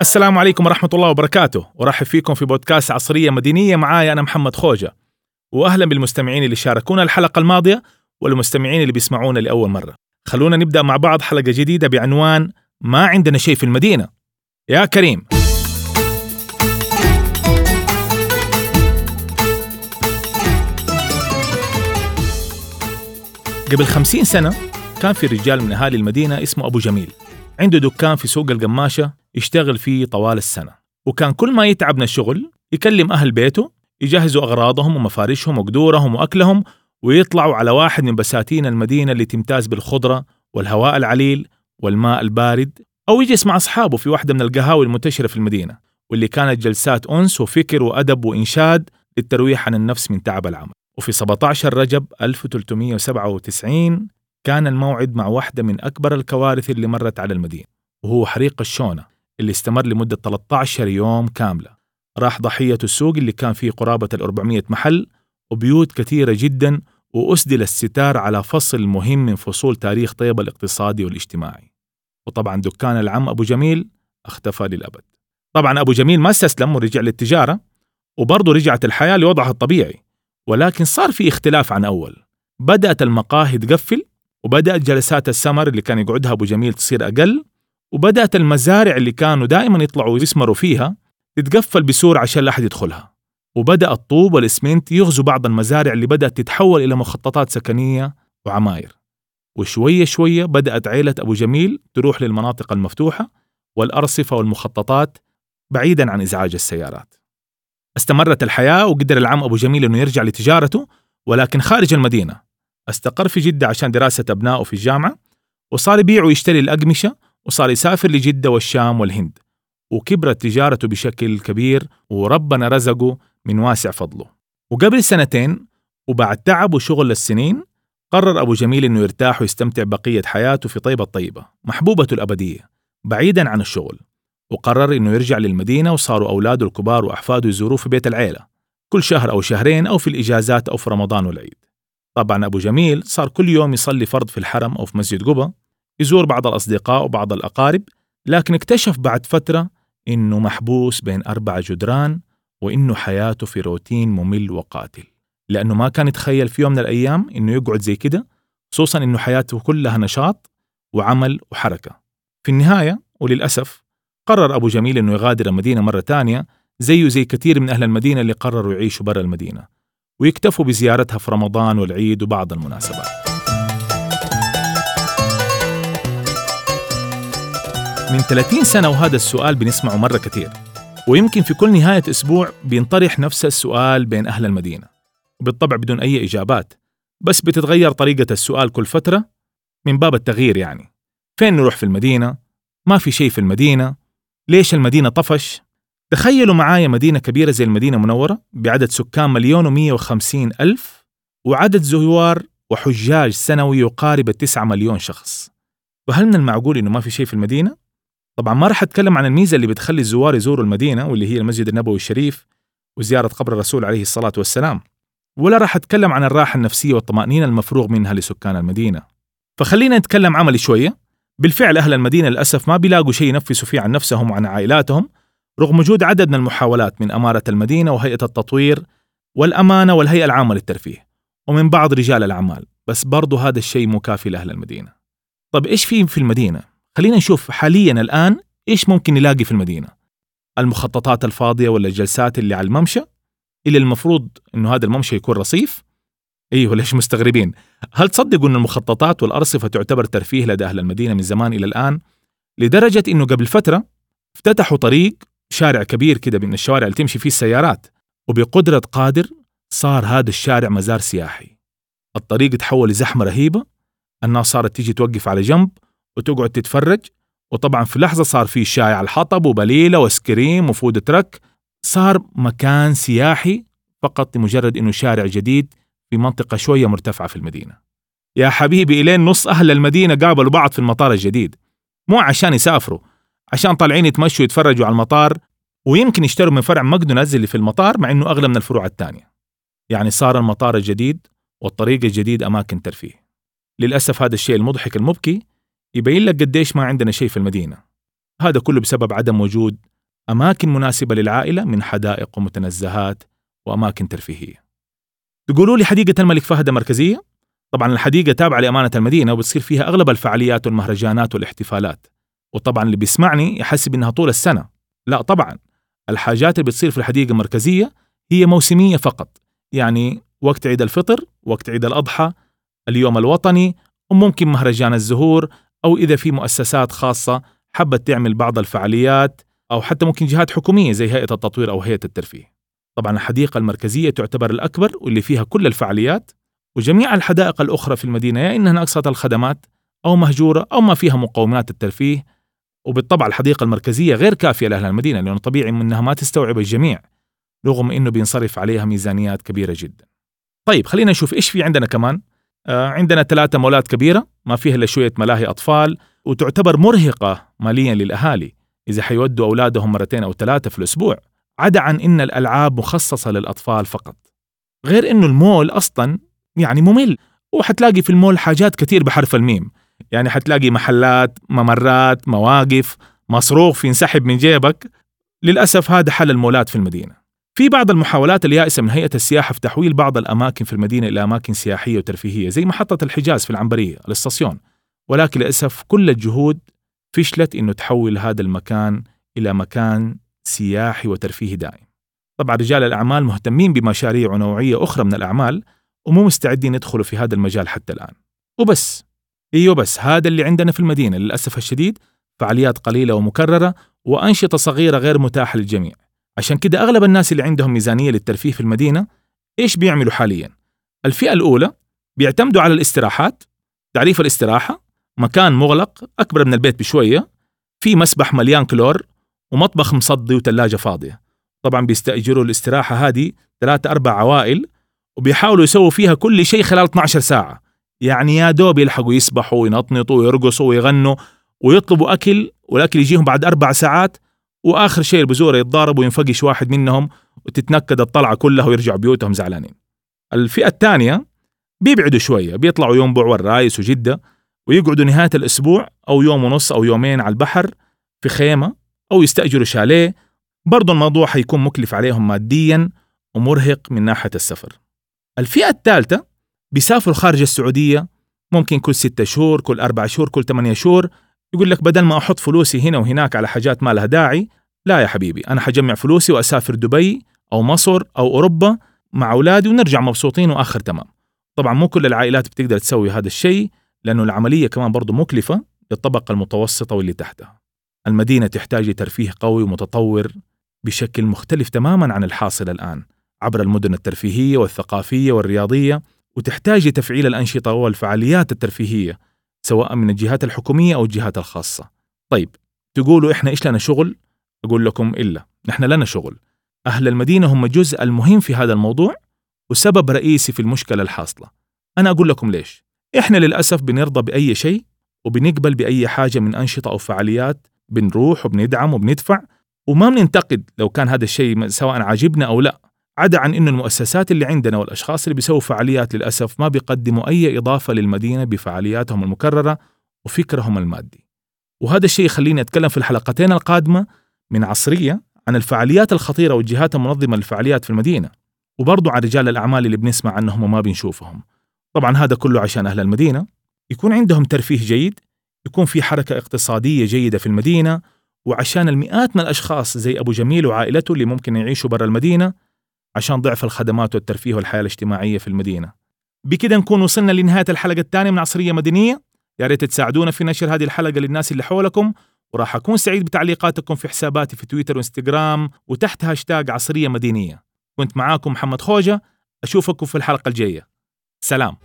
السلام عليكم ورحمة الله وبركاته. ورحب فيكم في بودكاست عصرية مدينية. معايا أنا محمد خوجة. وأهلا بالمستمعين اللي شاركونا الحلقة الماضية والمستمعين اللي بيسمعونا لأول مرة. خلونا نبدأ مع بعض حلقة جديدة بعنوان ما عندنا شيء في المدينة يا كريم. قبل خمسين سنة كان في رجال من أهالي المدينة اسمه أبو جميل. عنده دكان في سوق القماشة يشتغل فيه طوال السنة. وكان كل ما يتعب من الشغل يكلم أهل بيته يجهزوا أغراضهم ومفارشهم وقدورهم وأكلهم ويطلعوا على واحد من بساتين المدينة اللي تمتاز بالخضرة والهواء العليل والماء البارد أو يجلس مع أصحابه في واحدة من القهاوي المنتشرة في المدينة واللي كانت جلسات أنس وفكر وأدب وإنشاد للترويح عن النفس من تعب العمل. وفي 17 رجب 1397 كان الموعد مع واحدة من أكبر الكوارث اللي مرت على المدينة وهو حريق الشونة اللي استمر لمدة 13 يوم كاملة. راح ضحية السوق اللي كان فيه قرابة ال 400 محل وبيوت كثيرة جدا وأسدل الستار على فصل مهم من فصول تاريخ طيبة الاقتصادي والاجتماعي. وطبعا دكان العم أبو جميل اختفى للأبد. طبعا أبو جميل ما استسلم ورجع للتجارة وبرضه رجعت الحياة لوضعها الطبيعي. ولكن صار في اختلاف عن أول. بدأت المقاهي تقفل وبدأت جلسات السمر اللي كان يقعدها أبو جميل تصير أقل وبدأت المزارع اللي كانوا دائما يطلعوا يسمروا فيها تتقفل بسور عشان لا أحد يدخلها. وبدأ الطوب والإسمنت يغزو بعض المزارع اللي بدأت تتحول إلى مخططات سكنية وعماير. وشوية شوية بدأت عيلة أبو جميل تروح للمناطق المفتوحة والأرصفة والمخططات بعيدا عن إزعاج السيارات. استمرت الحياة وقدر العم أبو جميل أنه يرجع لتجارته ولكن خارج المدينة. استقر في جدة عشان دراسة أبنائه في الجامعة وصار يبيع ويشتري الأقمشة وصار يسافر لجدة والشام والهند. وكبرت تجارته بشكل كبير وربنا رزقه من واسع فضله. وقبل سنتين وبعد تعب وشغل السنين قرر أبو جميل أنه يرتاح ويستمتع بقية حياته في طيبة الطيبة محبوبته الأبدية بعيدا عن الشغل. وقرر أنه يرجع للمدينة وصاروا أولاده الكبار وأحفاده يزوروه في بيت العيلة كل شهر أو شهرين أو في الإجازات أو في رمضان والعيد. طبعا أبو جميل صار كل يوم يصلي فرض في الحرم أو في مسجد قبة يزور بعض الأصدقاء وبعض الأقارب لكن اكتشف بعد فترة إنه محبوس بين أربع جدران وإنه حياته في روتين ممل وقاتل. لأنه ما كان يتخيل في يوم من الأيام إنه يقعد زي كده خصوصا إنه حياته كلها نشاط وعمل وحركة. في النهاية وللأسف قرر أبو جميل إنه يغادر المدينة مرة تانية زيه زي كثير من أهل المدينة اللي قرروا يعيشوا برا المدينة ويكتفوا بزيارتها في رمضان والعيد وبعض المناسبات من 30 سنة وهذا السؤال بنسمعه مرة كثير ويمكن في كل نهاية أسبوع بينطرح نفس السؤال بين أهل المدينة وبالطبع بدون أي إجابات بس بتتغير طريقة السؤال كل فترة من باب التغيير يعني فين نروح في المدينة؟ ما في شيء في المدينة؟ ليش المدينة طفش؟ تخيلوا معايا مدينة كبيرة زي المدينة المنورة بعدد سكان مليون ومية وخمسين ألف وعدد زوار وحجاج سنوي يقارب التسعة مليون شخص فهل من المعقول إنه ما في شيء في المدينة؟ طبعا ما راح أتكلم عن الميزة اللي بتخلي الزوار يزوروا المدينة واللي هي المسجد النبوي الشريف وزيارة قبر الرسول عليه الصلاة والسلام ولا راح أتكلم عن الراحة النفسية والطمأنينة المفروغ منها لسكان المدينة فخلينا نتكلم عملي شوية بالفعل أهل المدينة للأسف ما بيلاقوا شيء ينفسوا فيه عن نفسهم وعن عائلاتهم رغم وجود عدد من المحاولات من أمارة المدينة وهيئة التطوير والأمانة والهيئة العامة للترفيه ومن بعض رجال الأعمال بس برضو هذا الشيء مكافي لأهل المدينة. طب إيش في في المدينة؟ خلينا نشوف حاليا الآن إيش ممكن نلاقي في المدينة. المخططات الفاضية ولا الجلسات اللي على الممشى؟ اللي المفروض إنه هذا الممشى يكون رصيف أيوه ليش مستغربين؟ هل تصدقوا أن المخططات والأرصفة تعتبر ترفيه لدى أهل المدينة من زمان إلى الآن؟ لدرجة أنه قبل فترة افتتحوا طريق شارع كبير كده من الشوارع اللي تمشي فيه السيارات وبقدرة قادر صار هذا الشارع مزار سياحي الطريق تحول لزحمة رهيبة الناس صارت تيجي توقف على جنب وتقعد تتفرج وطبعا في لحظة صار في شاي على الحطب وبليلة وسكريم وفود ترك صار مكان سياحي فقط لمجرد أنه شارع جديد في منطقة شوية مرتفعة في المدينة. يا حبيبي إلين نص أهل المدينة قابلوا بعض في المطار الجديد. مو عشان يسافروا عشان طالعين يتمشوا يتفرجوا على المطار ويمكن يشتروا من فرع ماكدونالدز اللي في المطار مع إنه أغلى من الفروع الثانية. يعني صار المطار الجديد والطريق الجديد أماكن ترفيه. للأسف هذا الشيء المضحك المبكي يبين لك قديش ما عندنا شيء في المدينة. هذا كله بسبب عدم وجود أماكن مناسبة للعائلة من حدائق ومتنزهات وأماكن ترفيهية. تقولوا لي حديقة الملك فهد مركزية؟ طبعا الحديقة تابعة لأمانة المدينة وبتصير فيها أغلب الفعاليات والمهرجانات والاحتفالات. وطبعا اللي بيسمعني يحسب إنها طول السنة. لا طبعا. الحاجات اللي بتصير في الحديقة المركزية هي موسمية فقط. يعني وقت عيد الفطر وقت عيد الأضحى اليوم الوطني وممكن مهرجان الزهور أو إذا في مؤسسات خاصة حبت تعمل بعض الفعاليات أو حتى ممكن جهات حكومية زي هيئة التطوير أو هيئة الترفيه. طبعا الحديقة المركزية تعتبر الأكبر واللي فيها كل الفعاليات وجميع الحدائق الأخرى في المدينة يا انها ناقصه الخدمات أو مهجورة أو ما فيها مقومات الترفيه. وبالطبع الحديقة المركزية غير كافية لأهل المدينة لأنه طبيعي أنها ما تستوعب الجميع رغم أنه بينصرف عليها ميزانيات كبيرة جدا. طيب خلينا نشوف إيش في عندنا كمان. آه عندنا ثلاثة مولات كبيرة ما فيها إلا شوية ملاهي أطفال وتعتبر مرهقة ماليا للأهالي إذا حيودوا أولادهم مرتين أو ثلاثة في الأسبوع. عدا عن إن الألعاب مخصصة للأطفال فقط. غير إنه المول أصلا يعني ممل وحتلاقي في المول حاجات كثير بحرف الميم. يعني حتلاقي محلات ممرات مواقف مصروف ينسحب من جيبك. للأسف هذا حل المولات في المدينة. في بعض المحاولات اليائسة من هيئة السياحة في تحويل بعض الأماكن في المدينة إلى أماكن سياحية وترفيهية زي محطة الحجاز في العنبرية الاستاسيون ولكن للأسف كل الجهود فشلت إنه تحول هذا المكان إلى مكان سياحي وترفيهي دائم. طبعا رجال الأعمال مهتمين بمشاريع ونوعية أخرى من الأعمال ومو مستعدين يدخلوا في هذا المجال حتى الآن. وبس. إيوه بس هذا اللي عندنا في المدينة للأسف الشديد. فعاليات قليلة ومكررة وأنشطة صغيرة غير متاحة للجميع. عشان كده أغلب الناس اللي عندهم ميزانية للترفيه في المدينة إيش بيعملوا حاليا؟ الفئة الأولى بيعتمدوا على الاستراحات تعريف الاستراحة مكان مغلق أكبر من البيت بشوية في مسبح مليان كلور ومطبخ مصدي وثلاجه فاضية. طبعا بيستأجروا الاستراحة هذه ثلاثة أربع عوائل وبيحاولوا يسووا فيها كل شيء خلال 12 ساعة. يعني يا دوب يلحقوا يسبحوا وينطنطوا ويرقصوا ويغنوا ويطلبوا أكل والأكل يجيهم بعد أربع ساعات وآخر شيء البزورة يتضاربوا وينفقش واحد منهم وتتنكد الطلعة كلها ويرجعوا بيوتهم زعلانين. الفئة الثانية بيبعدوا شوية بيطلعوا ينبع والرايس وجدة ويقعدوا نهاية الأسبوع أو يوم ونص أو يومين على البحر في خيمة. أو يستأجروا شاليه برضو الموضوع حيكون مكلف عليهم ماديا ومرهق من ناحية السفر. الفئة الثالثة بيسافروا خارج السعودية ممكن كل ستة شهور كل أربع شهور كل ثمانية شهور. يقول لك بدل ما أحط فلوسي هنا وهناك على حاجات ما لها داعي لا يا حبيبي أنا حجمع فلوسي وأسافر دبي أو مصر أو أوروبا مع أولادي ونرجع مبسوطين وآخر تمام. طبعا مو كل العائلات بتقدر تسوي هذا الشيء لأنه العملية كمان برضو مكلفة للطبقة المتوسطة واللي تحتها. المدينة تحتاج لترفيه قوي ومتطور بشكل مختلف تماما عن الحاصل الآن عبر المدن الترفيهية والثقافية والرياضية وتحتاج لتفعيل الأنشطة والفعاليات الترفيهية سواء من الجهات الحكومية أو الجهات الخاصة. طيب تقولوا إحنا إيش لنا شغل؟ أقول لكم إلا نحن لنا شغل. أهل المدينة هم جزء المهم في هذا الموضوع وسبب رئيسي في المشكلة الحاصلة. أنا أقول لكم ليش. إحنا للأسف بنرضى بأي شيء وبنقبل بأي حاجة من أنشطة أو فعاليات بنروح وبندعم وبندفع وما بننتقد لو كان هذا الشيء سواء عاجبنا أو لا عدا عن إنه المؤسسات اللي عندنا والأشخاص اللي بيسووا فعاليات للأسف ما بيقدموا أي إضافة للمدينة بفعالياتهم المكررة وفكرهم المادي. وهذا الشيء يخليني أتكلم في الحلقتين القادمة من عصرية عن الفعاليات الخطيرة والجهات المنظمة للفعاليات في المدينة وبرضو عن رجال الأعمال اللي بنسمع عنهم وما بنشوفهم. طبعا هذا كله عشان أهل المدينة يكون عندهم ترفيه جيد، يكون في حركة اقتصادية جيدة في المدينة وعشان المئات من الأشخاص زي أبو جميل وعائلته اللي ممكن يعيشوا برا المدينة عشان ضعف الخدمات والترفيه والحياة الاجتماعية في المدينة. بكده نكون وصلنا لنهاية الحلقة الثانية من عصرية مدنية. يا ريت تساعدونا في نشر هذه الحلقة للناس اللي حولكم وراح أكون سعيد بتعليقاتكم في حساباتي في تويتر وإنستغرام وتحت هاشتاج عصرية مدينية كنت معاكم محمد خوجة أشوفكم في الحلقة الجاية. سلام.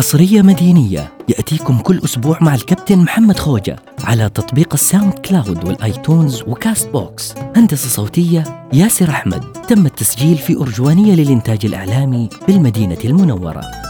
عصرية مدينية. يأتيكم كل أسبوع مع الكابتن محمد خوجة على تطبيق ال SoundCloud وال iTunes و Castbox. هندسة صوتية ياسر أحمد. تم التسجيل في أرجوانية للإنتاج الإعلامي بالمدينة المنورة.